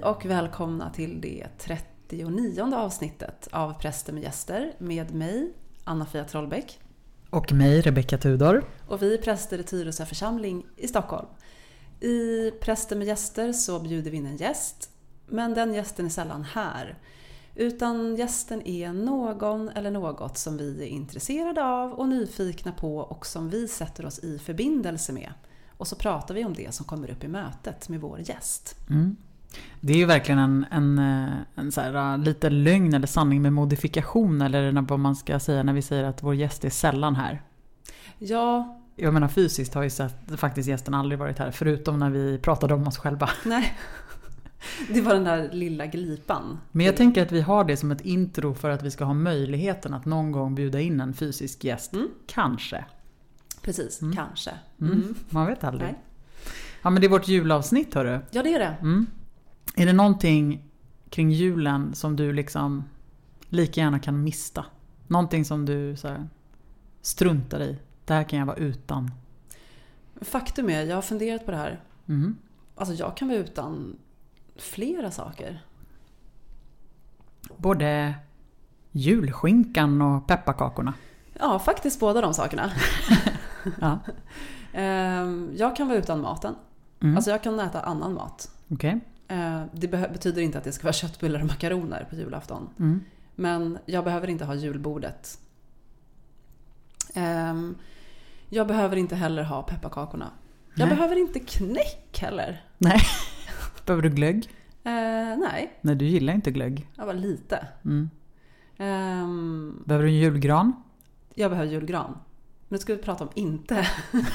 Hej och välkomna till det 39 avsnittet av Präster med gäster med mig, Anna-Fia Trollbäck. Och mig, Rebecka Tudor. Och vi är präster i Tyresö församling i Stockholm. I Präster med gäster så bjuder vi in en gäst, men den gästen är sällan här. Utan gästen är någon eller något som vi är intresserade av och nyfikna på och som vi sätter oss i förbindelse med. Och så pratar vi om det som kommer upp i mötet med vår gäst. Mm. Det är ju verkligen en, en, en så här, lite lögn eller sanning med modifikation eller vad man ska säga när vi säger att vår gäst är sällan här. Ja. Jag menar fysiskt har ju sett, faktiskt gästen aldrig varit här förutom när vi pratade om oss själva. Nej. Det var den där lilla glipan. Men jag tänker att vi har det som ett intro för att vi ska ha möjligheten att någon gång bjuda in en fysisk gäst. Mm. Kanske. Precis, Mm. kanske. Mm. Mm. Man vet aldrig. Nej. Ja men det är vårt julavsnitt hörru. Ja, det är det. Är det någonting kring julen som du liksom lika gärna kan mista? Någonting som du så här, struntar i? Det här kan jag vara utan. Faktum är, jag har funderat på det här. Mm. Alltså jag kan vara utan flera saker. Både julskinkan och pepparkakorna. Ja, faktiskt båda de sakerna. Ja. Ehm, jag kan vara utan maten. Mm. Alltså jag kan äta annan mat. Okej. Ehm, Det betyder inte att det ska vara köttbullar och makaroner på julafton. Mm. Men jag behöver inte ha julbordet. Ehm, Jag behöver inte heller ha pepparkakorna. Jag Nej. behöver inte knäck heller. Nej. Behöver du glögg? Eh, nej, Nej, du gillar inte glögg. jag var lite. Mm. Ehm, Behöver du en julgran? jag behöver julgran. Men det ska vi prata om inte.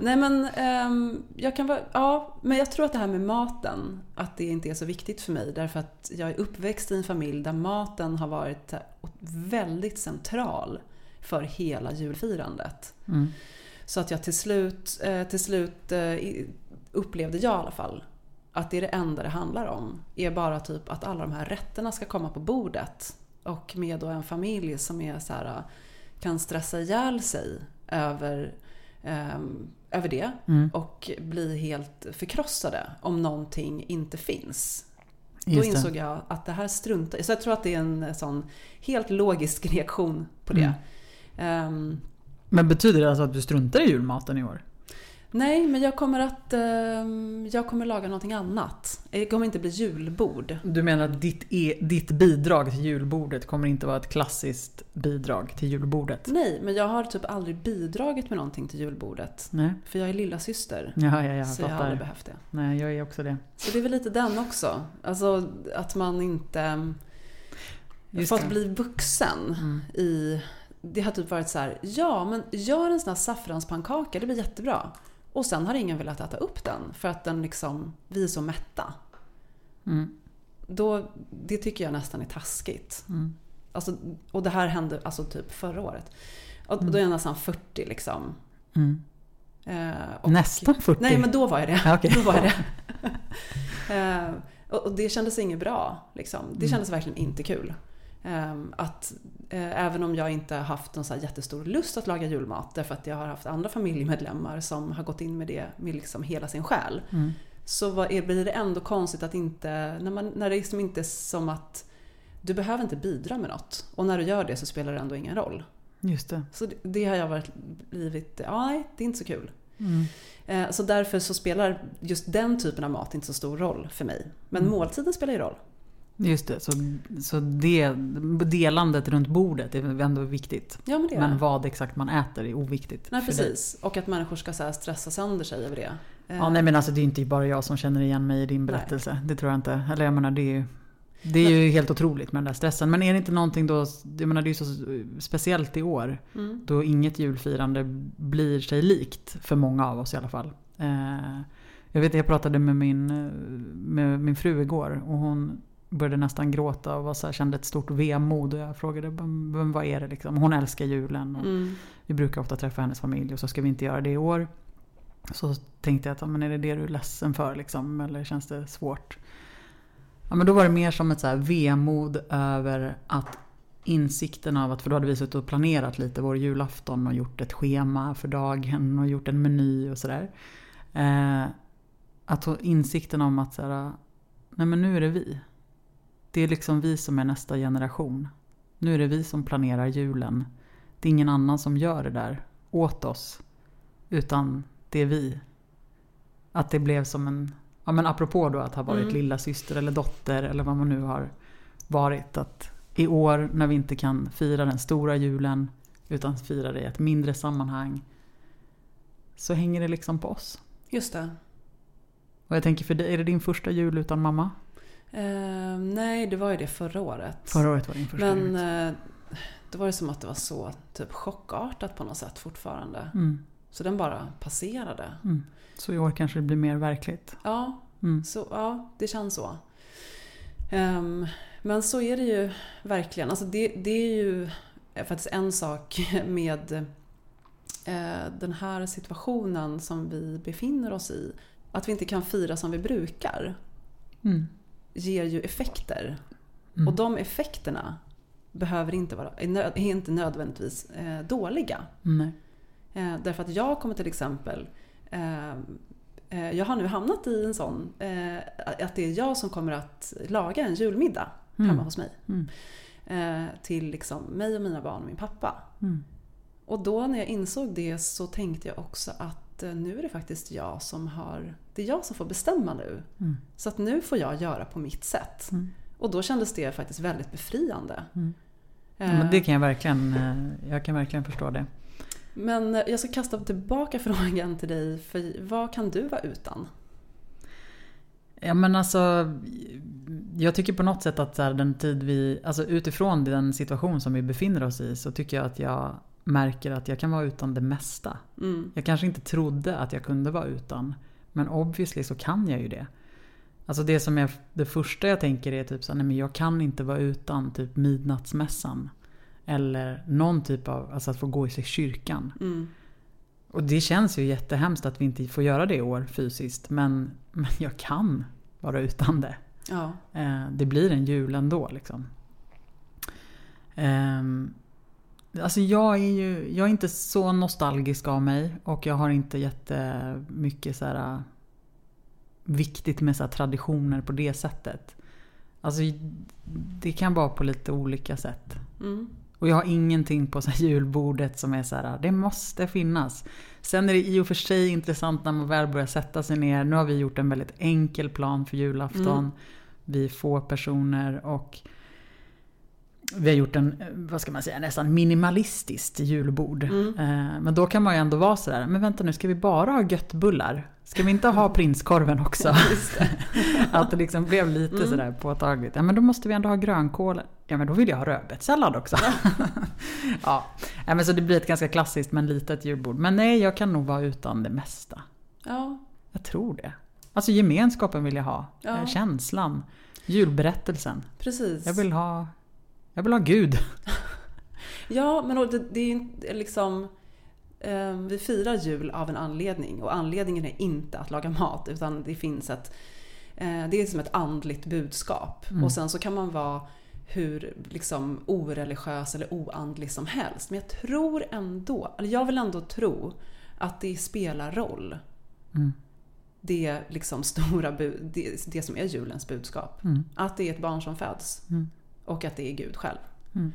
Nej men ehm, jag kan vara, ja, men jag tror att det här med maten, att det inte är så viktigt för mig. Därför att jag är uppväxt i en familj där maten har varit väldigt central för hela julfirandet. Mm. Så att jag till slut, eh, till slut eh, upplevde jag i alla fall att det är det enda det handlar om. Är bara typ att alla de här rätterna ska komma på bordet. Och med då en familj som är så här, kan stressa ihjäl sig över, ehm, över det. Mm. Och bli helt förkrossade om någonting inte finns. Då Just det. insåg jag att det här struntar Så jag tror att det är en sån helt logisk reaktion på det. Mm. Ehm, Men betyder det alltså att du struntar i julmaten i år? Nej, men jag kommer att ehm, jag kommer laga någonting annat. Det kommer inte bli julbord. Du menar att ditt, e, ditt bidrag till julbordet kommer inte vara ett klassiskt bidrag till julbordet? Nej, men jag har typ aldrig bidragit med någonting till julbordet. Nej. För jag är lilla syster. Ja, ja, jag så jag har aldrig behövt det. Nej, jag är också det. Så det är väl lite den också. Alltså att man inte... ehm, Just för att det. bli vuxen Mm. i... Det har typ varit så här, ja men gör en sån här saffranspannkaka, det blir jättebra. Och sen har ingen velat äta upp den för att den liksom, vi är så mätta. Mm. Då, det tycker jag nästan är taskigt. Mm. Alltså, och det här hände alltså typ förra året. Och Mm. då är jag nästan 40 liksom. Mm. Eh, och, Nästan 40? Nej men då var jag det. Okej. Då var jag det. eh, och, och det kändes inget bra. Liksom. Det Mm. kändes verkligen inte kul. Eh, att eh, även om jag inte har haft någon så jättestor lust att laga julmat därför att jag har haft andra familjemedlemmar som har gått in med det med liksom hela sin själ. Mm. Så vad blir det ändå konstigt att inte, när, man, när det liksom inte är som att du behöver inte bidra med något. Och när du gör det så spelar det ändå ingen roll. Just det. Så det, det har jag varit, blivit, nej, det är inte så kul. Mm. Eh, så därför så spelar just den typen av mat inte så stor roll för mig. Men Mm. måltiden spelar ju roll. Just det, så, så det, delandet runt bordet är ändå viktigt. Ja men det Men det. vad exakt man äter är oviktigt. Nej precis. Och att människor ska så stressa sönder sig över det. Ja, nej men alltså det är inte bara jag som känner igen mig i din berättelse. Det tror jag inte. Eller jag menar det är ju, det är ju helt otroligt med den där stressen. Men är det inte någonting då, jag menar det är ju så speciellt i år. mm. Då inget julfirande blir sig likt. För många av oss i alla fall. Eh, jag vet jag pratade med min, eh, med min fru igår. Och hon började nästan gråta och var så här, kände ett stort vemod. Och jag frågade "Men- vad är det liksom? Hon älskar julen. Och Mm. vi brukar ofta träffa hennes familj och så ska vi inte göra det i år. Så tänkte jag att men är det det du är ledsen för liksom? Eller känns det svårt? Ja, men då var det mer som ett så här vemod över att insikten av att, för då hade vi suttit och planerat lite vår julafton och gjort ett schema för dagen och gjort en meny och sådär. Eh, att insikten om att så här, nej men nu är det vi. Det är liksom vi som är nästa generation. Nu är det vi som planerar julen. Det är ingen annan som gör det där åt oss. Utan det är vi. Att det blev som en, ja men apropå då att ha varit Mm. lilla syster eller dotter eller vad man nu har varit. Att i år när vi inte kan fira den stora julen utan fira det i ett mindre sammanhang. Så hänger det liksom på oss. Just det. Och jag tänker för dig, är det din första jul utan mamma? Eh, nej, det var ju det förra året. Förra året var din första Men eh, det var ju som att det var så typ chockartat på något sätt fortfarande. Mm, Så den bara passerade. mm. Så i år kanske det blir mer verkligt. Ja, Mm. så, ja det känns så. Ehm, men så är det ju verkligen. Alltså det, det är ju faktiskt en sak med eh, den här situationen som vi befinner oss i. Att vi inte kan fira som vi brukar Mm. Ger ju effekter. Mm. Och de effekterna behöver inte vara, är inte nödvändigtvis eh, dåliga. Nej. Eh, därför att jag kommer till exempel eh, eh, jag har nu hamnat i en sån eh, att det är jag som kommer att laga en julmiddag Mm. hemma hos mig. Mm. Eh, till liksom mig och mina barn och min pappa. Mm. Och då när jag insåg det så tänkte jag också att eh, nu är det faktiskt jag som har, det är jag som får bestämma nu. Mm. Så att nu får jag göra på mitt sätt. Mm. Och då kändes det faktiskt väldigt befriande. Mm. Ja, Eh, men det kan jag verkligen, eh, jag kan verkligen förstå det. Men jag ska kasta tillbaka frågan till dig. För vad kan du vara utan? Ja men alltså, jag tycker på något sätt att så här, den tid vi, alltså utifrån den situation som vi befinner oss i så tycker jag att jag märker att jag kan vara utan det mesta. Mm. Jag kanske inte trodde att jag kunde vara utan. Men obviously så kan jag ju det. Alltså det som är det första jag tänker är typ så nej men jag kan inte vara utan typ midnattsmässan. Eller någon typ av, alltså att få gå i sig kyrkan. Mm. Och det känns ju jättehemskt att vi inte får göra det i år fysiskt. Men, men jag kan vara utan det. Ja. Eh, det blir en jul ändå liksom. Ehm, alltså jag är ju jag är inte så nostalgisk av mig och jag har inte jättemycket så här viktigt med så traditioner på det sättet. Alltså det kan vara på lite olika sätt. Mm. Och jag har ingenting på så julbordet som är så här, det måste finnas. Sen är det i och för sig intressant när man väl börjar sätta sig ner. Nu har vi gjort en väldigt enkel plan för julafton. Mm. Vi är få personer och vi har gjort en, eh, vad ska man säga, nästan minimalistiskt julbord. Mm. Eh, Men då kan man ju ändå vara sådär, men vänta nu, ska vi bara ha göttbullar? Ska vi inte ha prinskorven också? Att det liksom blev lite Mm. sådär påtagligt. Ja men då måste vi ändå ha grönkål. Ja men då vill jag ha rödbetssallad också. ja. ja men så det blir ett ganska klassiskt men litet julbord. Men nej, jag kan nog vara utan det mesta. Ja. Jag tror det. Alltså gemenskapen vill jag ha. Ja. Eh, Känslan. Julberättelsen. Precis. Jag vill ha, jag vill ha Gud. Ja, men det, det är inte liksom... Eh, vi firar jul av en anledning och anledningen är inte att laga mat utan det finns ett... Eh, det är som ett andligt budskap. Mm. Och sen så kan man vara hur liksom oreligiös eller oandlig som helst. Men jag tror ändå, eller jag vill ändå tro att det spelar roll. Mm. Det liksom stora det, det som är julens budskap. Mm. Att det är ett barn som föds. Mm. Och att det är Gud själv. Mm.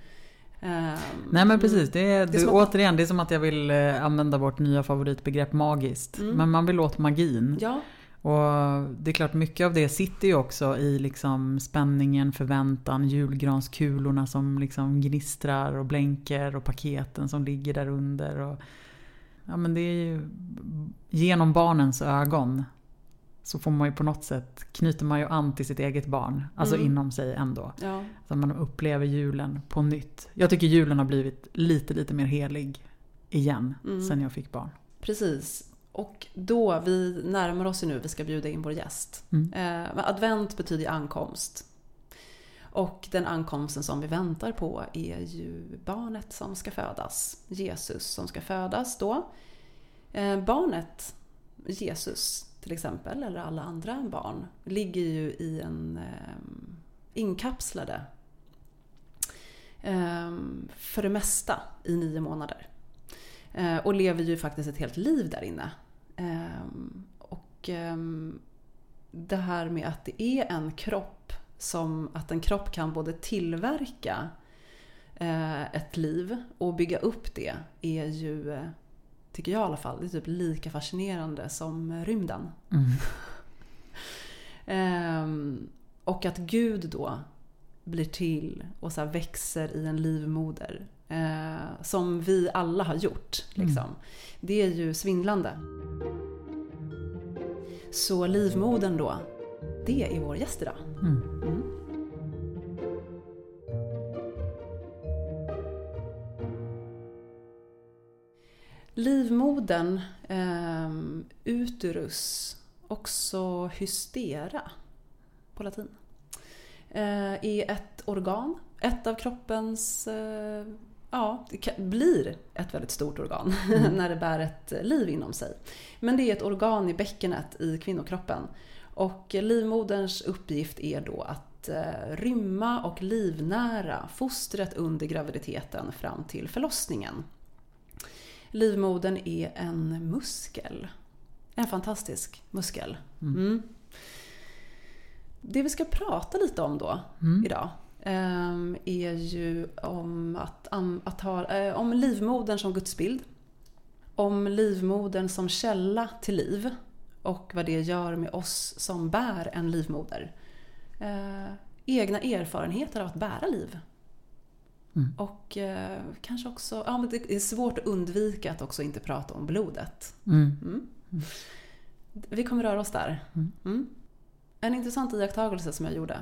Ehm, Nej men precis, det är, Det är att- återigen det är som att jag vill eh, använda vårt nya favoritbegrepp magiskt. Mm. Men man vill åt magin. Ja, Och det är klart mycket av det sitter ju också i liksom spänningen, förväntan, julgranskulorna som liksom gnistrar och blänker och paketen som ligger där under. Och, ja men det är ju genom barnens ögon så får man ju på något sätt knyter man ju an till sitt eget barn. Alltså Mm. inom sig ändå. ja. Så man upplever julen på nytt. Jag tycker julen har blivit lite, lite mer helig igen Mm. sen jag fick barn. Precis. Och då, vi närmar oss ju nu, vi ska bjuda in vår gäst. Mm. Eh, advent betyder ankomst. Och den ankomsten som vi väntar på är ju barnet som ska födas. Jesus som ska födas då. Eh, barnet, Jesus till exempel, eller alla andra barn, ligger ju i en eh, inkapslade eh, för det mesta i nio månader. Eh, och lever ju faktiskt ett helt liv där inne. Ehm, och ehm, det här med att det är en kropp som att en kropp kan både tillverka eh, ett liv och bygga upp det är ju, eh, tycker jag i alla fall, det är typ lika fascinerande som rymden. Mm. Ehm, och att Gud då blir till och så växer i en livmoder. Eh, som vi alla har gjort. Liksom. Det är ju svindlande. Så livmodern då, det är vår gäst idag. Mm. Mm. Livmodern, ehm, uterus, också hystera på latin, eh, är ett organ. Ett av kroppens, eh, ja, det kan, blir ett väldigt stort organ när det bär ett liv inom sig. Men det är ett organ i bäckenet i kvinnokroppen. Och livmoderns uppgift är då att eh, rymma och livnära fostret under graviditeten fram till förlossningen. Livmodern är en muskel. En fantastisk muskel. Mm. Det vi ska prata lite om då Mm. idag ehm, är ju om, att, att ha, eh, om livmodern som gudsbild. Om livmodern som källa till liv och vad det gör med oss som bär en livmoder. Eh, egna erfarenheter av att bära liv. Mm. Och eh, kanske också, ja men det är svårt att undvika att också inte prata om blodet. Mm. Mm. Vi kommer röra oss där. Mm. Mm. En intressant iakttagelse som jag gjorde.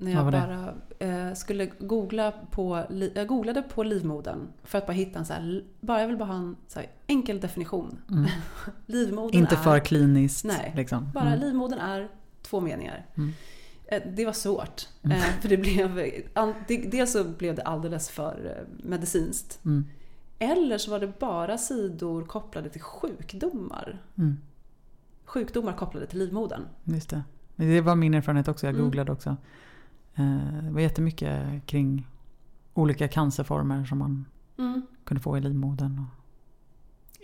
När jag bara eh, skulle googla på, jag googlade på livmodern för att bara hitta en så här, bara, jag vill bara ha en så här enkel definition. Mm. Livmodern Inte är, för kliniskt. Nej, liksom. bara Mm. livmodern är två meningar. Mm. Eh, Det var svårt. Mm. Eh, För det blev, dels så blev det alldeles för eh, medicinskt. Mm. Eller så var det bara sidor kopplade till sjukdomar. Mm. Sjukdomar kopplade till livmodern. Just det. Det var min erfarenhet också. Jag Mm. googlade också. Det var jättemycket kring olika cancerformer som man Mm. kunde få i livmodern.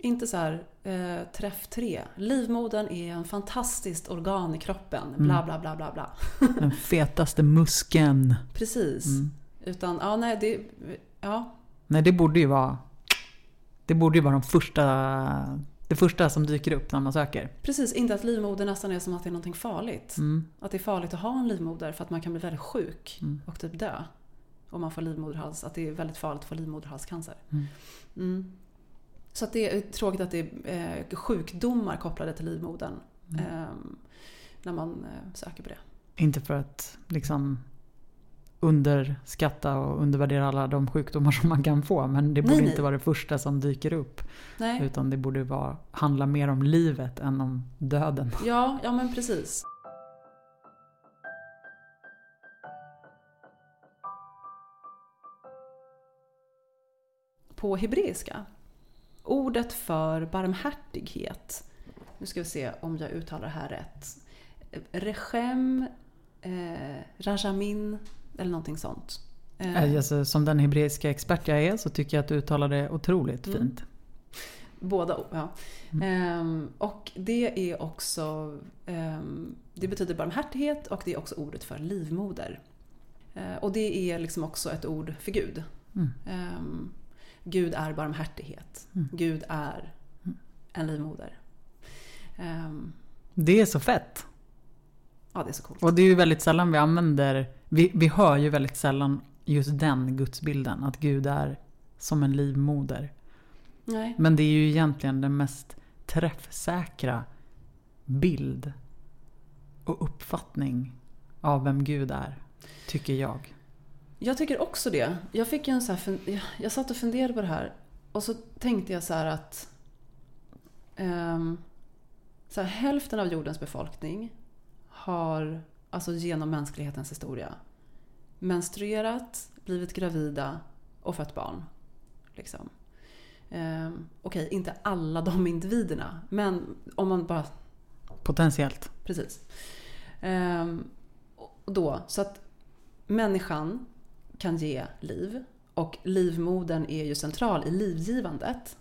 Inte så här, eh, träff tre. Livmodern är en fantastiskt organ i kroppen. Mm. Bla, bla, bla, bla, bla. den fetaste muskeln. Precis. Mm. Utan, ja, nej, det... Ja, Nej, det borde ju vara det borde ju vara de första, det första som dyker upp när man söker. precis. Inte att livmoder nästan är som att det är någonting farligt. Mm. Att det är farligt att ha en livmoder för att man kan bli väldigt sjuk Mm. och typ dö. Om man får livmoderhals. Att det är väldigt farligt att få livmoderhalscancer. Så att det är tråkigt att det är eh, sjukdomar kopplade till livmodern. Mm. Eh, när man eh, söker på det. Inte för att liksom underskatta och undervärdera alla de sjukdomar som man kan få. Men det borde Nej, nej. inte vara det första som dyker upp. Nej. Utan det borde vara, handla mer om livet än om döden. Ja, ja men precis. På hebreiska, ordet för barmhärtighet, nu ska vi se om jag uttalar det här rätt. Rechem, eh, rajamin eller någonting sånt. Eh, Alltså, som den hebreiska expert jag är så tycker jag att du uttalar det otroligt Mm. fint. Båda, ja. Mm. Ehm, och det är också, ehm, det betyder barmhärtighet och det är också ordet för livmoder. Eh, och det är liksom också ett ord för Gud. Mm. Gud är barmhärtighet. Mm. Gud är en livmoder. Ehm, Det är så fett. ja, det är så coolt. Och det är ju väldigt sällan vi använder, vi, vi hör ju väldigt sällan just den gudsbilden. Att Gud är som en livmoder. Nej. Men det är ju egentligen den mest träffsäkra bild och uppfattning av vem Gud är. Tycker jag. Jag tycker också det. Jag, fick en så här, jag- satt och funderade på det här och så tänkte jag så här att ehm, så här, hälften av jordens befolkning har, alltså genom mänsklighetens historia, menstruerat, blivit gravida och fött barn. Liksom. Ehm, Okej, inte alla de individerna, men om man bara Potentiellt. Precis. Och då, så att människan kan ge liv och livmodern är ju central i livgivandet.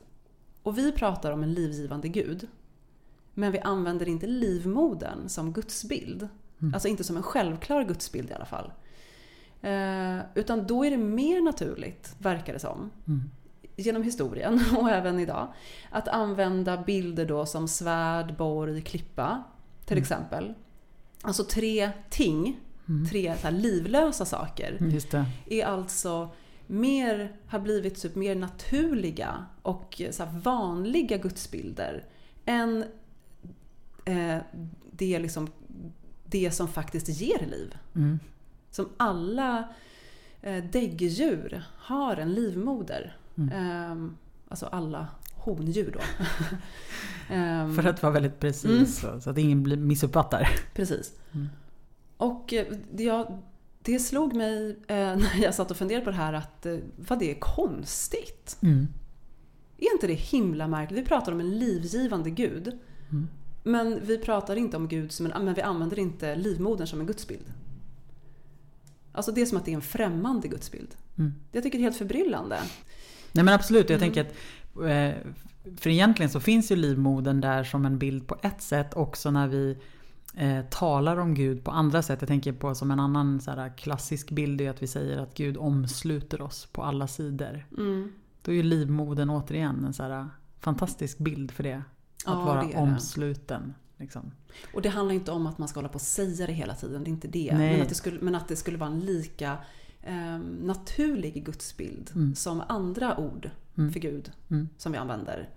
Och vi pratar om en livgivande gud. Men vi använder inte livmodern som gudsbild. Mm. Alltså inte som en självklar gudsbild i alla fall. Eh, utan då är det mer naturligt, verkar det som, Mm. genom historien och även idag, att använda bilder då som svärd, borg, klippa till Mm. exempel. Alltså tre ting, Mm. tre så livlösa saker, det. är alltså mer, har blivit typ mer naturliga och så vanliga gudsbilder än eh, det, liksom, det som faktiskt ger liv. Mm. Som alla eh, däggdjur har en livmoder. Mm. Ehm, alltså alla hondjur då. Ehm, För att vara väldigt precis så, så att ingen blir missuppfattar. Precis. Mm. Och eh, det, jag, det slog mig eh, när jag satt och funderade på det här att eh, vad det är konstigt. Mm. Är inte det himla märkligt? Vi pratar om en livgivande gud. Mm. Men vi pratar inte om Gud som en, men vi använder inte livmodern som en gudsbild. Alltså det är som att det är en främmande gudsbild. Mm. Jag tycker det är helt förbryllande. Nej men absolut, jag Mm. tänker att för egentligen så finns ju livmodern där som en bild på ett sätt också när vi eh, talar om Gud på andra sätt. Jag tänker på som en annan så här, klassisk bild är att vi säger att Gud omsluter oss på alla sidor. Mm. Då är ju livmodern återigen en så här, fantastisk bild för det. Att Ja, vara det omsluten. Liksom. Och det handlar inte om att man ska hålla på och säga det hela tiden, det är inte det. Men att det, skulle, men att det skulle vara en lika eh, naturlig gudsbild Mm. som andra ord Mm. för Gud Mm. som vi använder.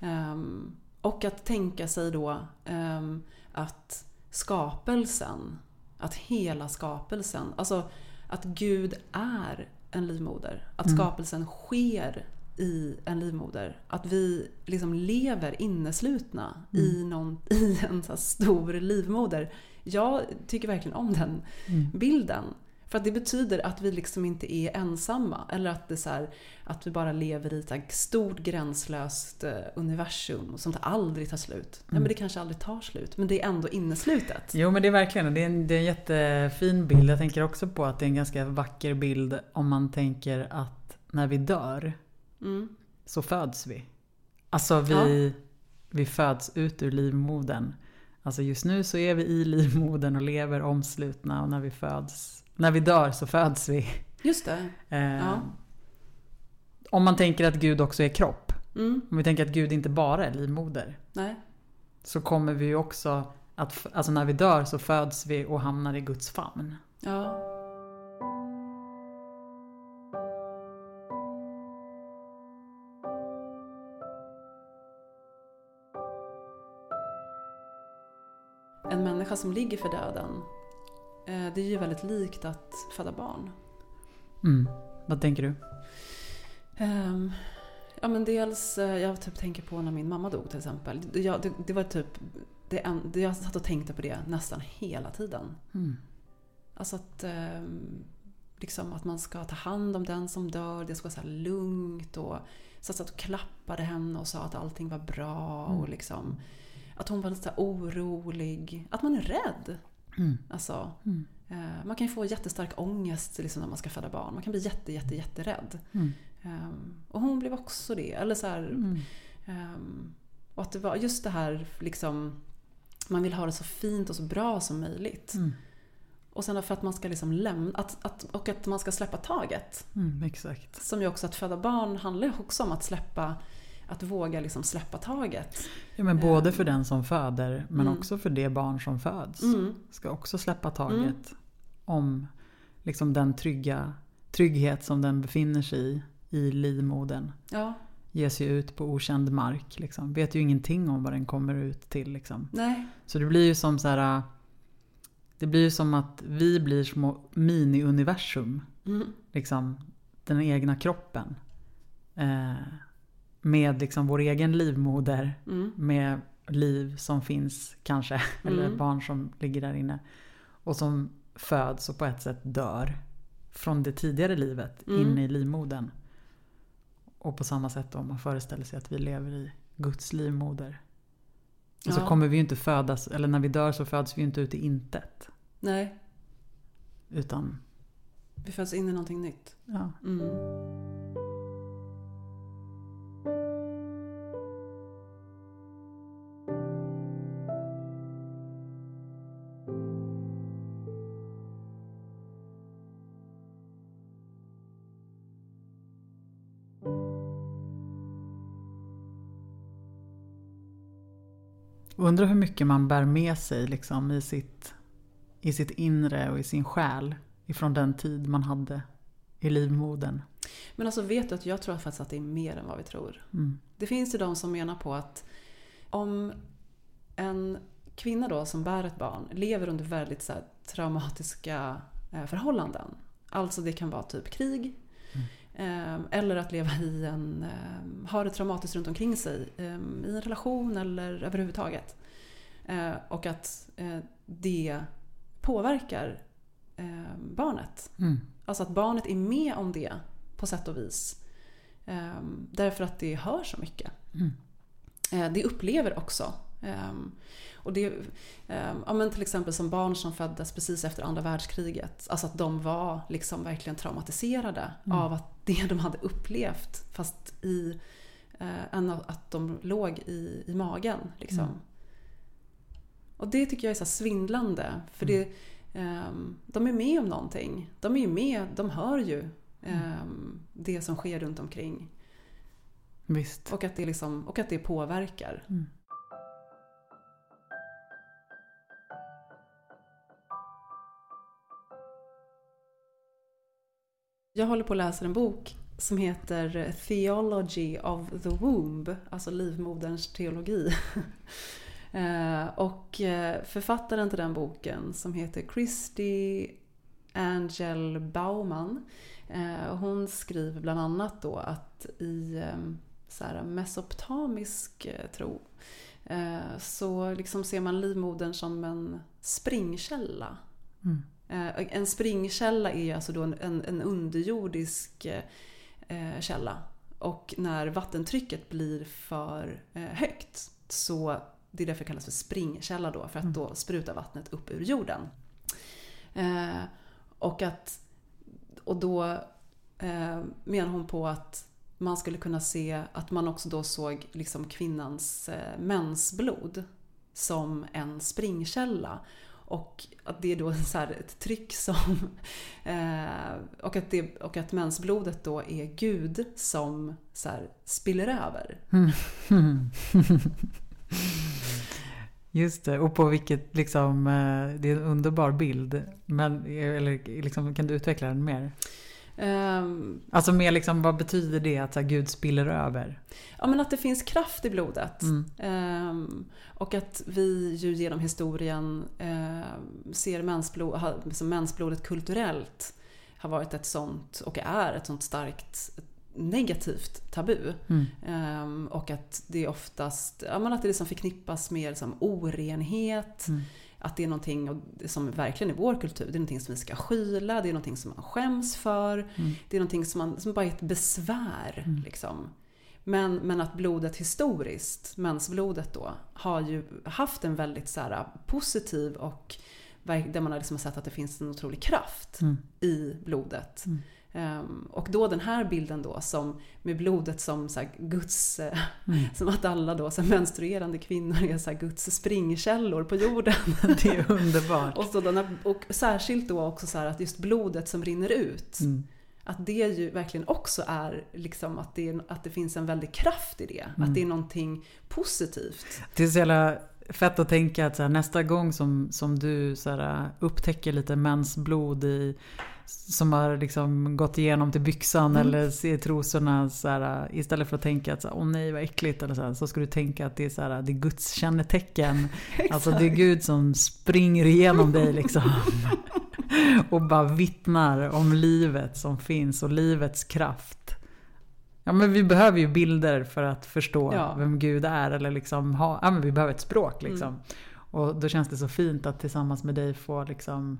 Ehm, och att tänka sig då ehm, att skapelsen, att hela skapelsen, alltså att Gud är en livmoder. Att Mm. skapelsen sker i en livmoder. Att vi liksom lever inneslutna i, Mm. någon, i en så stor livmoder. Jag tycker verkligen om den Mm. bilden. För att det betyder att vi liksom inte är ensamma. Eller att, det så här, att vi bara lever i ett stort gränslöst eh, universum som aldrig tar slut. Ja, Mm. men det kanske aldrig tar slut, men det är ändå inneslutet. Jo men det är verkligen det är, en, det är en jättefin bild. Jag tänker också på att det är en ganska vacker bild om man tänker att när vi dör Mm. så föds vi. Alltså vi, vi föds ut ur livmodern. Alltså just nu så är vi i livmodern och lever omslutna och när vi föds, när vi dör så föds vi. Just det. Eh, Ja. Om man tänker att Gud också är kropp. Mm. Om vi tänker att Gud inte bara är livmoder. Nej. Så kommer vi ju också att, alltså när vi dör så föds vi och hamnar i Guds famn. Ja. En människa som ligger för döden, det är ju väldigt likt att föda barn. Mm. Vad tänker du? Ehm, ja men dels, eh, jag typ tänker på när min mamma dog till exempel. Jag, det, det var typ, det, jag satt och tänkte på det nästan hela tiden. Mm. Alltså att, ehm, liksom att man ska ta hand om den som dör, det ska vara så lugnt. Och, så jag satt och klappade henne och sa att allting var bra. Mm. Och liksom, att hon var lite orolig. Att man är rädd. Mm. Alltså, Mm. eh, man kan ju få jättestark ångest liksom, när man ska föda barn. Man kan bli jätte, jätte, jätterädd. Mm. Ehm, och hon blev också det. Eller så här, ehm, och att det var just det här liksom, man vill ha det så fint och så bra som möjligt. Mm. Och sen för att man ska liksom lämna, att, att, och att man ska släppa taget. Mm. Exakt. Som ju också att föda barn handlar också om att släppa, att våga liksom släppa taget. Ja, men både för den som föder men Mm. också för det barn som föds. Mm. Ska också släppa taget om liksom den trygga, trygghet som den befinner sig i, i livmodern. Ja, Ger sig ut på okänd mark. Liksom. Vet ju ingenting om vad den kommer ut till. Liksom. nej. Så det blir ju som så här. Det blir ju som att vi blir små mini-universum. Mm. Liksom, den egna kroppen. Eh, med liksom vår egen livmoder. Mm. Med liv som finns kanske. Eller Mm. barn som ligger där inne. Och som föds och på ett sätt dör. Från det tidigare livet Mm. in i livmodern. Och på samma sätt om man föreställer sig att vi lever i Guds livmoder. Och så Ja. kommer vi ju inte födas, eller när vi dör så föds vi ju inte ut i intet. Nej, Utan, vi föds in i någonting nytt. ja. Mm. Undrar hur mycket man bär med sig liksom, i, sitt, i sitt inre och i sin själ ifrån den tid man hade i livmodern. Men alltså vet du att jag tror faktiskt att det är mer än vad vi tror. Mm. Det finns ju de som menar på att om en kvinna då som bär ett barn lever under väldigt så här, traumatiska eh, förhållanden. Alltså det kan vara typ krig. Eh, eller att leva i en, eh, ha det traumatiskt runt omkring sig. eh, I en relation eller överhuvudtaget. Och att eh, det påverkar barnet. Mm. Alltså att barnet är med om det på sätt och vis. Därför att det hör så mycket. Mm. Det upplever också. Eh, och det, eh, ja, men till exempel som barn som föddes precis efter andra världskriget. Alltså att de var liksom verkligen traumatiserade Mm. av att det de hade upplevt fast i än att de låg i, i magen. Liksom. Mm. Och det tycker jag är så svindlande. För det, ehm, de är med om någonting. De är ju med, de hör ju ehm, det som sker runt omkring. Visst. Och att det, liksom, och att det påverkar. Mm. Jag håller på att läsa en bok som heter Theology of the Womb, alltså livmoderns teologi. Eh, och eh, författaren till den boken som heter Christy Angel Bauman, eh, hon skriver bland annat då att i ehm, så här, mesopotamisk tro så liksom ser man livmodern som en springkälla. Mm. Eh, En springkälla är alltså då en, en, underjordisk eh, källa. Och när vattentrycket blir för eh, högt så det är därför det kallas för springkälla då, för att Mm. då sprutar vattnet upp ur jorden. Eh, och, att, och då eh, menar hon på att man skulle kunna se att man också då såg liksom kvinnans eh, mensblod som en springkälla. Och att det är då så här ett tryck som... Eh, och, att det, och att mensblodet då är Gud som så här spiller över. Mm. Just det, och på vilket liksom, eh, det är en underbar bild. Men, eh, eller liksom, kan du utveckla den mer? Ehm, Alltså mer liksom, vad betyder det att här, Gud spiller över? ja men att det finns kraft i blodet. Mm. Ehm, och att vi ju genom historien ehm, ser som mensblodet kulturellt har varit ett sånt, och är ett sånt starkt negativt tabu. Mm. Och att det oftast ja, men att det liksom förknippas med liksom orenhet. Mm. Att det är någonting som verkligen är vår kultur. Det är någonting som vi ska skyla, det är någonting som man skäms för. Mm. Det är någonting som, man, som bara är ett besvär. Mm. Liksom. Men, men att blodet historiskt, mensblodet då, har ju haft en väldigt så här, positiv och där man har liksom sett att det finns en otrolig kraft Mm. i blodet. Ehm, och då den här bilden då som med blodet som så här, Guds, eh, Mm. som att alla då så här, menstruerande kvinnor är så här, Guds springkällor på jorden. Det är underbart. och, så den här, och särskilt då också så att just blodet som rinner ut. Mm. Att det ju verkligen också är liksom att det, är- att det finns en väldig kraft i det. Mm. Att det är någonting positivt. Det är så jävla fett att tänka att nästa gång som, som du så upptäcker lite mensblod i, som har liksom gått igenom till byxan Mm. eller ser trosorna så här, istället för att tänka att så här, åh nej vad äckligt eller så, här, så ska du tänka att det är, så här, det är Guds kännetecken. Alltså det är Gud som springer igenom dig liksom. och bara vittnar om livet som finns och livets kraft. Ja men vi behöver ju bilder för att förstå Ja. vem Gud är. Eller liksom ha, ja, men vi behöver ett språk liksom. Mm. Och då känns det så fint att tillsammans med dig få liksom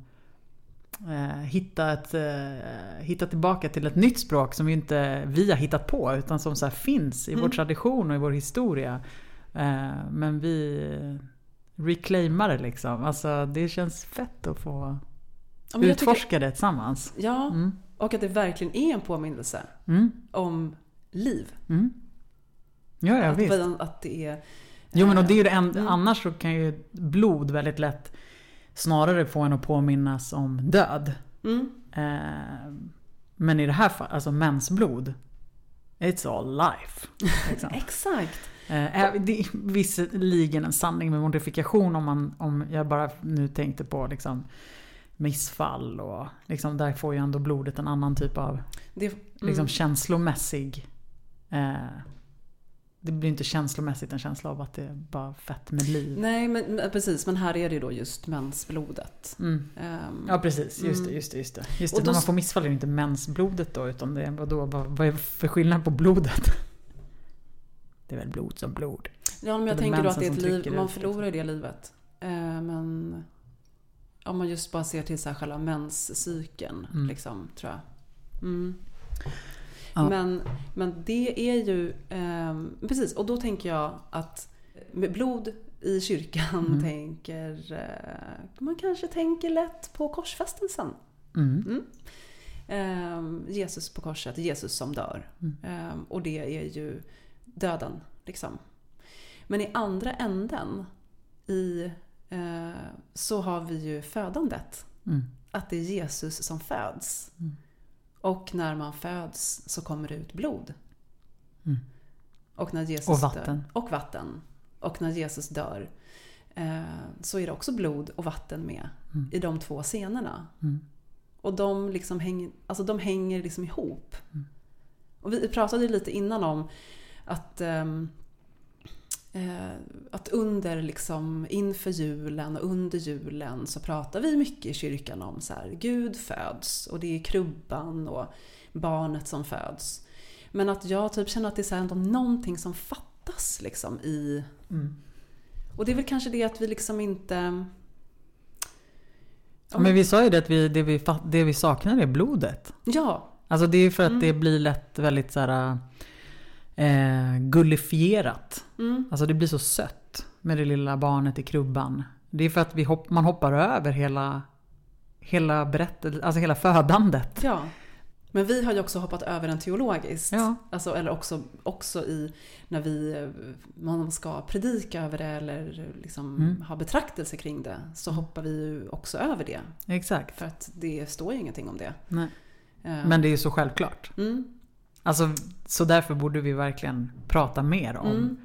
hitta, ett, eh, hitta tillbaka till ett nytt språk som ju inte vi har hittat på utan som så finns i vår Mm. tradition och i vår historia. Eh, men vi reclaimar det liksom. Alltså det känns fett att få Ja, jag tycker- utforska det tillsammans. Ja, Mm. och att det verkligen är en påminnelse Mm. om liv. Mm. Ja, ja att, visst. att det är... Jo men och det är ju det en, Mm. annars så kan ju blod väldigt lätt snarare få en att påminnas om död. Mm, Eh, men i det här fallet, alltså mensblod. It's all life. Liksom. exakt. Eh, det är visserligen en sanning med modifikation om, man, om jag bara nu tänkte på liksom missfall och liksom där får ju ändå blodet en annan typ av Det, mm, liksom känslomässig eh, det blir inte känslomässigt en känsla av att det är bara fett med liv. Nej, men, precis. Men här är det ju då just mensblodet. Mm. Ehm, Ja precis, just det. Mm. Just det, just det. Just det då man får missfall är det inte mensblodet då utan det är vadå, vad, vad är för skillnad på blodet? Det är väl blod som blod. Ja, men jag tänker då att det är ett liv, man förlorar ju det livet. Eh, men om man just bara ser till så här själva menscykeln, Mm. liksom, tror jag. Mm. Ja. Men, men det är ju, ehm, precis, och då tänker jag att med blod i kyrkan Mm. tänker, eh, man kanske tänker lätt på korsfästelsen. Mm. Ehm, Jesus på korset, Jesus som dör. Mm. Ehm, och det är ju döden. Liksom. Men i andra änden i, eh, så har vi ju födandet. Mm. Att det är Jesus som föds. Och när man föds så kommer det ut blod. Mm. Och när Jesus Och Dör, vatten. och vatten. Och när Jesus dör eh, så är det också blod och vatten med Mm. i de två scenerna. Mm. Och de, liksom hänger, alltså de hänger liksom ihop. Mm. Och vi pratade lite innan om att, eh, att under liksom, inför julen och under julen så pratar vi mycket i kyrkan om så här, Gud föds och det är krubban och barnet som föds. Men att jag typ känner att det är så här någonting som fattas liksom i... Mm. Och det är väl kanske det att vi liksom inte... Ja, men vi sa ju det att vi, det, vi, det vi saknar är blodet. Ja, Alltså det är ju för att Mm. det blir lätt väldigt så här eh, gullifierat. mm, Alltså det blir så sött med det lilla barnet i krubban. Det är för att vi hopp, man hoppar över hela, hela berättelsen, alltså hela födandet. Ja. Men vi har ju också hoppat över den teologiskt. Ja. Alltså, eller också, också i när vi man ska predika över det eller liksom Mm. ha betraktelse kring det. Så hoppar vi ju också över det. Exakt. För att det står ju ingenting om det. Nej. Eh, Men det är ju så självklart. mm, Alltså, så därför borde vi verkligen prata mer om mm,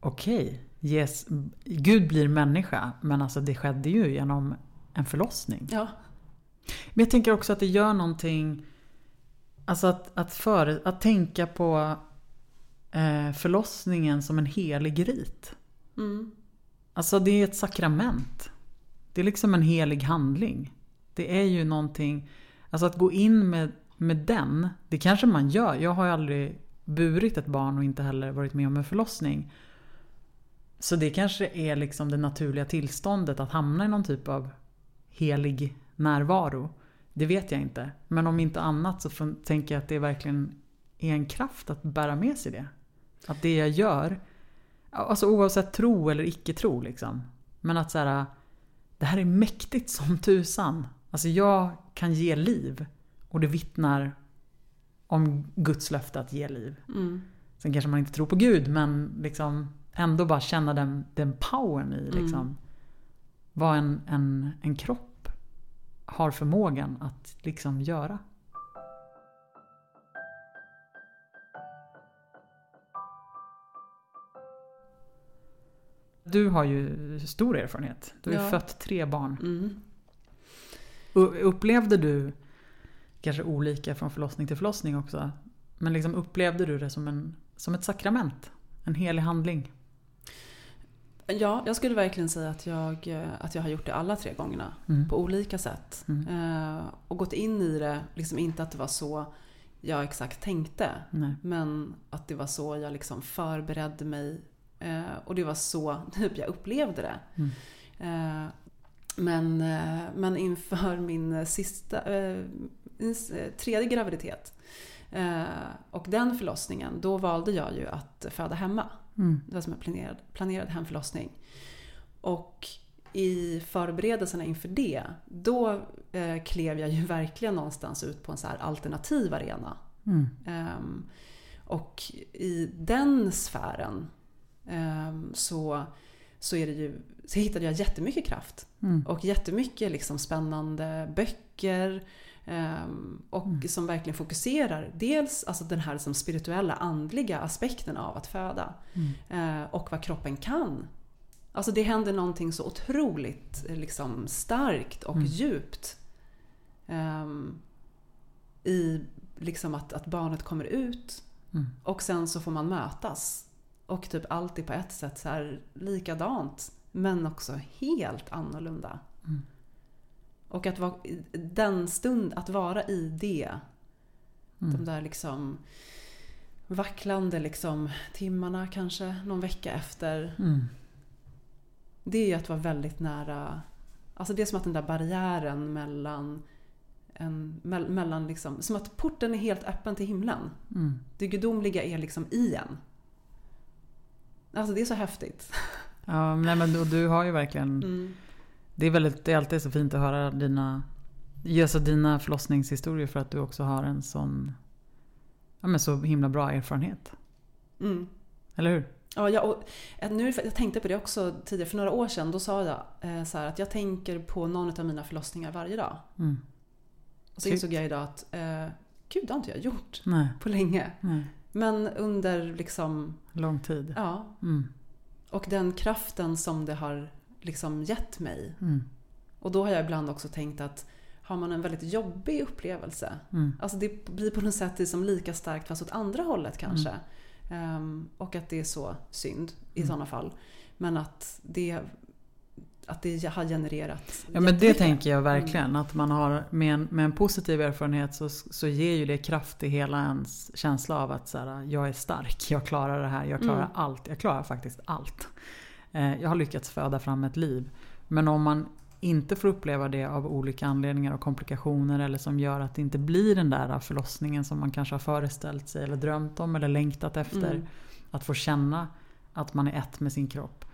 Okej, yes, Gud blir människa men alltså det skedde ju genom en förlossning. ja. Men jag tänker också att det gör någonting Alltså att, att, före, att tänka på eh, förlossningen som en helig rit. Mm, Alltså det är ett sakrament. Det är liksom en helig handling. Det är ju någonting Alltså att gå in med, med den, det kanske man gör. Jag har ju aldrig burit ett barn och inte heller varit med om en förlossning. Så det kanske är liksom det naturliga tillståndet att hamna i någon typ av helig närvaro. Det vet jag inte. Men om inte annat så tänker jag att det verkligen är en kraft att bära med sig det. Att det jag gör, alltså oavsett tro eller icke-tro liksom. Men att så här, det här är mäktigt som tusan. Alltså jag kan ge liv. Och det vittnar om Guds löfte att ge liv. mm, Sen kanske man inte tror på Gud men liksom ändå bara känna den, den powern i liksom. Mm. Vad en, en, en kropp har förmågan att liksom göra. Du har ju stor erfarenhet. Du har ju Ja. fött tre barn. mm. Upplevde du, kanske olika från förlossning till förlossning också, men liksom upplevde du det som, en, som ett sakrament? En helig handling? Ja, jag skulle verkligen säga att jag, eh, att jag har gjort det alla tre gångerna. Mm. På olika sätt. Mm. Eh, och gått in i det, liksom inte att det var så jag exakt tänkte. Nej. Men att det var så jag liksom förberedde mig. Eh, och det var så typ jag upplevde det. Mm. Eh, men, men inför min sista, tredje graviditet eh, och den förlossningen, då valde jag ju att föda hemma. Mm. Det var som en planerad, planerad hemförlossning. Och i förberedelserna inför det, då eh, klev jag ju verkligen någonstans ut på en så här alternativ arena. Mm. Ehm, och i den sfären ehm, så, så, är det ju, så hittade jag jättemycket kraft. Mm. Och jättemycket liksom spännande böcker. Ehm, och Mm. som verkligen fokuserar dels alltså den här liksom spirituella, andliga aspekten av att föda. Mm. Eh, och vad kroppen kan. Alltså det händer någonting så otroligt eh, liksom, starkt och Mm. djupt. ehm, I liksom att, att barnet kommer ut Mm. och sen så får man mötas. Och typ allt är på ett sätt så här likadant men också helt annorlunda. Och att vara, den stund, att vara i det Mm. de där liksom vacklande liksom timmarna kanske någon vecka efter. Mm. Det är ju att vara väldigt nära. Alltså det är som att den där barriären mellan en, mell- mellan liksom, som att porten är helt öppen till himlen. Mm. Det gudomliga är liksom i en. Alltså det är så häftigt. Ja, nej, men du, du har ju verkligen Mm. Det är, väldigt, det är alltid så fint att höra dina, alltså dina förlossningshistorier för att du också har en sån ja, men så himla bra erfarenhet. Mm. Eller hur? Ja, jag, och, eh, nu, jag tänkte på det också tidigare, för några år sedan. Då sa jag eh, så här, att jag tänker på någon av mina förlossningar varje dag. Mm. Och så insåg jag idag att eh, gud, det har inte jag gjort Nej, på länge. nej. Men under liksom, Lång tid. ja. Mm. Och den kraften som det har liksom gett mig. Mm. Och då har jag ibland också tänkt att har man en väldigt jobbig upplevelse. Mm. Alltså det blir på något sätt liksom lika starkt fast åt andra hållet kanske. Ehm, och att det är så synd i Mm. sådana fall. Men att det, att det har genererat Ja men det tänker jag verkligen. Att man har med en, med en positiv erfarenhet så, så ger ju det kraft i hela ens känsla av att så här, jag är stark, jag klarar det här, jag klarar Mm. allt. Jag klarar faktiskt allt. Eh, jag har lyckats föda fram ett liv. Men om man inte får uppleva det av olika anledningar och komplikationer eller som gör att det inte blir den där förlossningen som man kanske har föreställt sig eller drömt om eller längtat efter. Mm. Att få känna att man är ett med sin kropp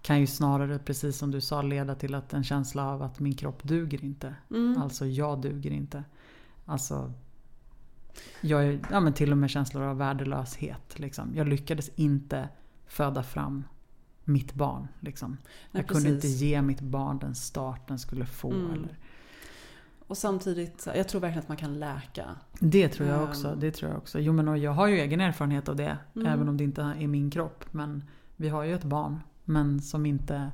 kan ju snarare, precis som du sa, leda till att en känsla av att min kropp duger inte. Mm. Alltså jag duger inte. Alltså jag är, ja, men till och med känslor av värdelöshet. Liksom. Jag lyckades inte föda fram mitt barn. Liksom. Nej, jag kunde inte precis. ge mitt barn den start den skulle få. Mm. Eller. Och samtidigt, jag tror verkligen att man kan läka. Det tror jag Ehm. också. Det tror jag också. Jo, men jag har ju egen erfarenhet av det. Mm. Även om det inte är min kropp. Men vi har ju ett barn. Men som inte...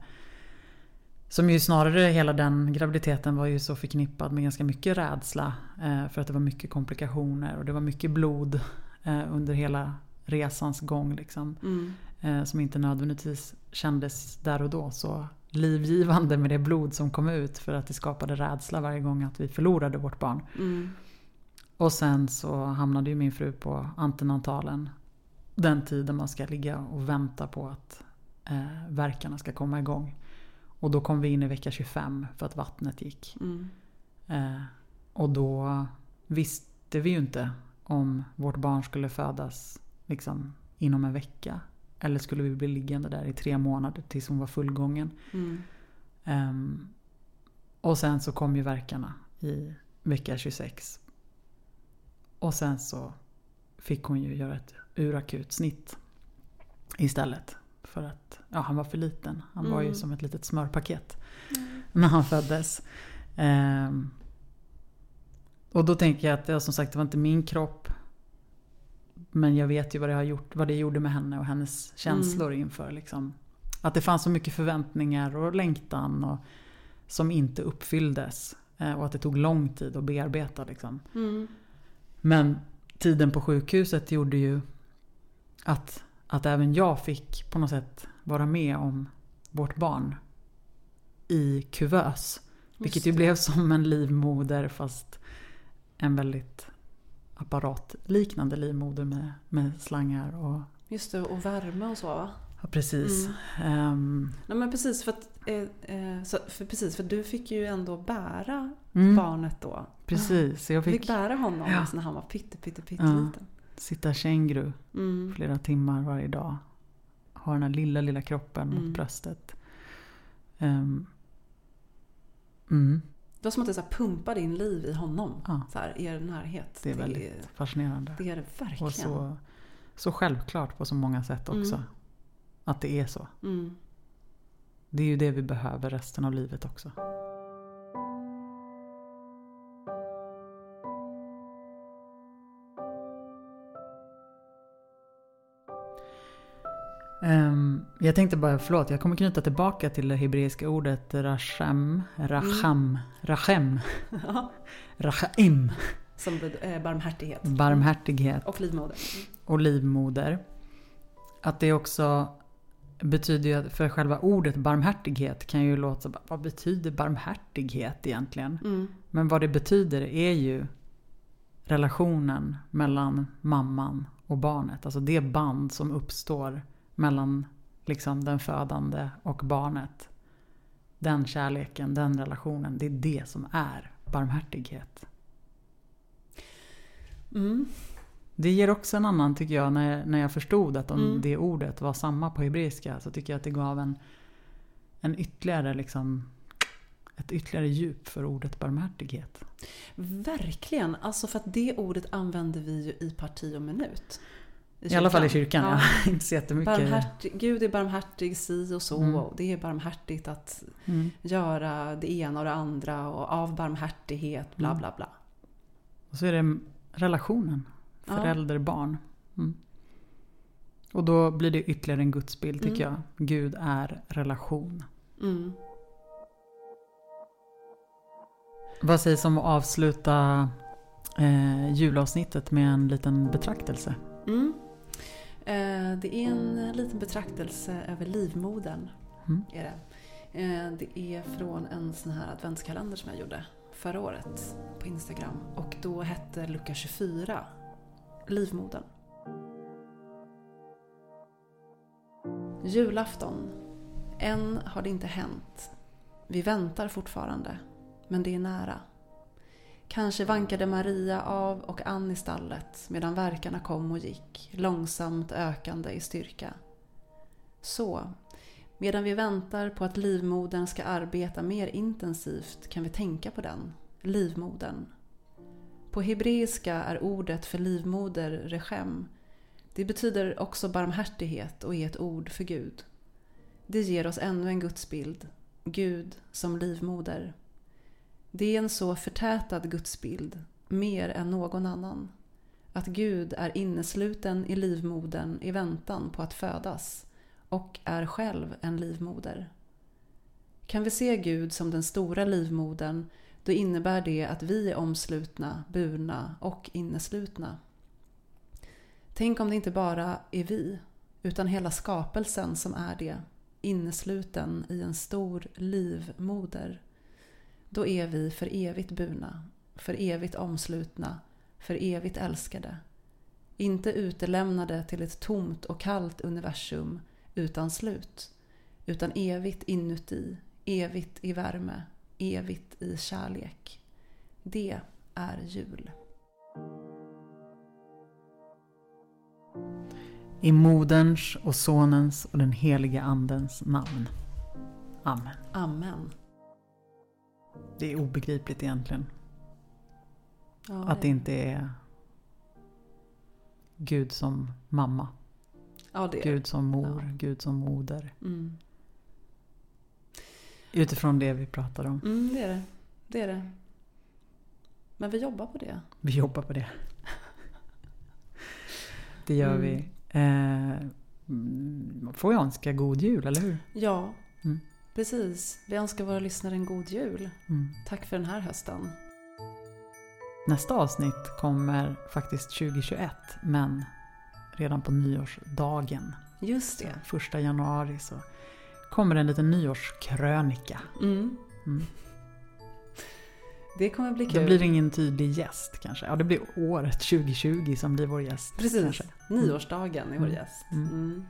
Som ju snarare hela den graviditeten var ju så förknippad med ganska mycket rädsla. Eh, för att det var mycket komplikationer och det var mycket blod eh, under hela resans gång. Liksom, Mm. Eh, som inte nödvändigtvis kändes där och då så livgivande med det blod som kom ut. För att det skapade rädsla varje gång att vi förlorade vårt barn. Mm. Och sen så hamnade ju min fru på antenatalen. Den tiden man ska ligga och vänta på att eh, verkarna ska komma igång. Och då kom vi in i vecka 25 för att vattnet gick. Mm. Eh, och då visste vi ju inte om vårt barn skulle födas liksom, inom en vecka. Eller skulle vi bli liggande där i tre månader tills hon var fullgången. Mm. Ehm, och sen så kom ju verkarna i vecka 26. Och sen så fick hon ju göra ett urakut snitt istället. För att ja, han var för liten. Han var ju Mm. som ett litet smörpaket när han föddes. Ehm, och då tänker jag att ja, som sagt det var inte min kropp. Men jag vet ju vad det, har gjort, vad det gjorde med henne och hennes känslor inför liksom, att det fanns så mycket förväntningar och längtan och, som inte uppfylldes. Eh, och att det tog lång tid att bearbeta. Liksom. Mm. Men tiden på sjukhuset gjorde ju att, att även jag fick på något sätt vara med om vårt barn i kuvös. Vilket ju blev som en livmoder fast en väldigt apparatliknande livmoder med, med slangar och Just det, och värme och så va? ja, precis. Ehm, Nej men precis för att, eh, eh, så, för, precis, för du fick ju ändå bära mm, barnet då. precis, jag Du fick fick bära honom Ja. när han var pytte, pytte, Ja. pytteliten. sitta känguru Mm. flera timmar varje dag. Ha den här lilla, lilla kroppen Mm. mot bröstet. Ehm, mm, det var som att det så pumpade in liv i honom. Ja. Så här, er närhet. Det är väldigt det fascinerande. Det är det verkligen. Och så, så självklart på så många sätt mm. också. Mm. Att det är så. Mm. Det är ju det vi behöver resten av livet också. Ehm, jag tänkte bara, förlåt, jag kommer knyta tillbaka till det hebreiska ordet rachem, racham, rachem, Ja. rachaim, Som eh, barmhärtighet. barmhärtighet Och livmoder. och livmoder. Att det också betyder ju att, för själva ordet barmhärtighet kan ju låta vad betyder barmhärtighet egentligen? Mm. Men vad det betyder är ju relationen mellan mamman och barnet. Alltså det band som uppstår mellan liksom den födande och barnet. Den kärleken, den relationen. Det är det som är barmhärtighet. Mm. Det ger också en annan, tycker jag, när jag, när jag förstod att om Mm. det ordet var samma på hebreiska. Så tycker jag att det gav en, en ytterligare liksom, ett ytterligare djup för ordet barmhärtighet. Verkligen. Alltså för att det ordet använder vi ju i parti och minut. I, alla fall i kyrkan, ja. Inte så jättemycket. Barmhärtig, Gud är barmhärtig si och så. Mm. Och det är barmhärtigt att Mm. göra det ena och det andra. Och av barmhärtighet, bla Mm. bla bla. Och så är det relationen. Ja. Förälder-barn. Mm. Och då blir det ytterligare en gudsbild tycker Mm. jag. Gud är relation. Mm. Vad sägs om att avsluta eh, julavsnittet med en liten betraktelse? Mm. Eh, det är en liten betraktelse över livmodern. Mm. Är det. Eh, det är från en sån här adventskalender som jag gjorde förra året på Instagram. Och då hette lucka 24 Livmodern. Julafton. Än har det inte hänt. Vi väntar fortfarande, men det är nära. Kanske vankade Maria av och an i stallet medan verkarna kom och gick, långsamt ökande i styrka. Så, medan vi väntar på att livmodern ska arbeta mer intensivt kan vi tänka på den, livmodern. På hebreiska är ordet för livmoder rechem. Det betyder också barmhärtighet och är ett ord för Gud. Det ger oss ännu en gudsbild, Gud som livmoder. Det är en så förtätad gudsbild, mer än någon annan. Att Gud är innesluten i livmodern i väntan på att födas och är själv en livmoder. Kan vi se Gud som den stora livmodern då innebär det att vi är omslutna, burna och inneslutna. Tänk om det inte bara är vi, utan hela skapelsen som är det, innesluten i en stor livmoder. Då är vi för evigt burna, för evigt omslutna, för evigt älskade. Inte utelämnade till ett tomt och kallt universum utan slut, utan evigt inuti, evigt i värme, evigt i kärlek. Det är jul. I moderns och sonens och den heliga andens namn. Amen. Amen. Det är obegripligt egentligen. Ja, Att det inte är Gud som mamma. ja, Gud som mor, Ja. Gud som moder. Mm. Utifrån det vi pratar om. Mm, det är det. Det är det. Men vi jobbar på det. Vi jobbar på det. Det gör Mm. vi. Eh, mm, får jag önska god jul, eller hur? Ja, Mm. Precis. Vi önskar våra lyssnare en god jul. Mm. Tack för den här hösten. Nästa avsnitt kommer faktiskt 2021, men redan på nyårsdagen. Just Så det. första januari så kommer en liten nyårskrönika. Mm. Mm. Det kommer bli Det kul. blir ingen tydlig gäst kanske. Ja, det blir året 2020 som blir vår gäst. Precis. Kanske. Nyårsdagen är vår Mm. gäst. Mm.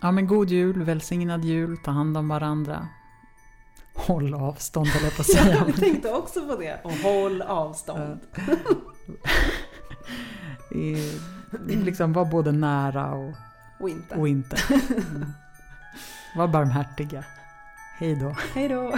Ja, men god jul, välsignad jul, ta hand om varandra. Håll avstånd jag på att säga. Jag tänkte också på det. Och håll avstånd. I- liksom var både nära och, Och inte. och inte. Mm. Var barmhärtiga. Hej då. Hej då.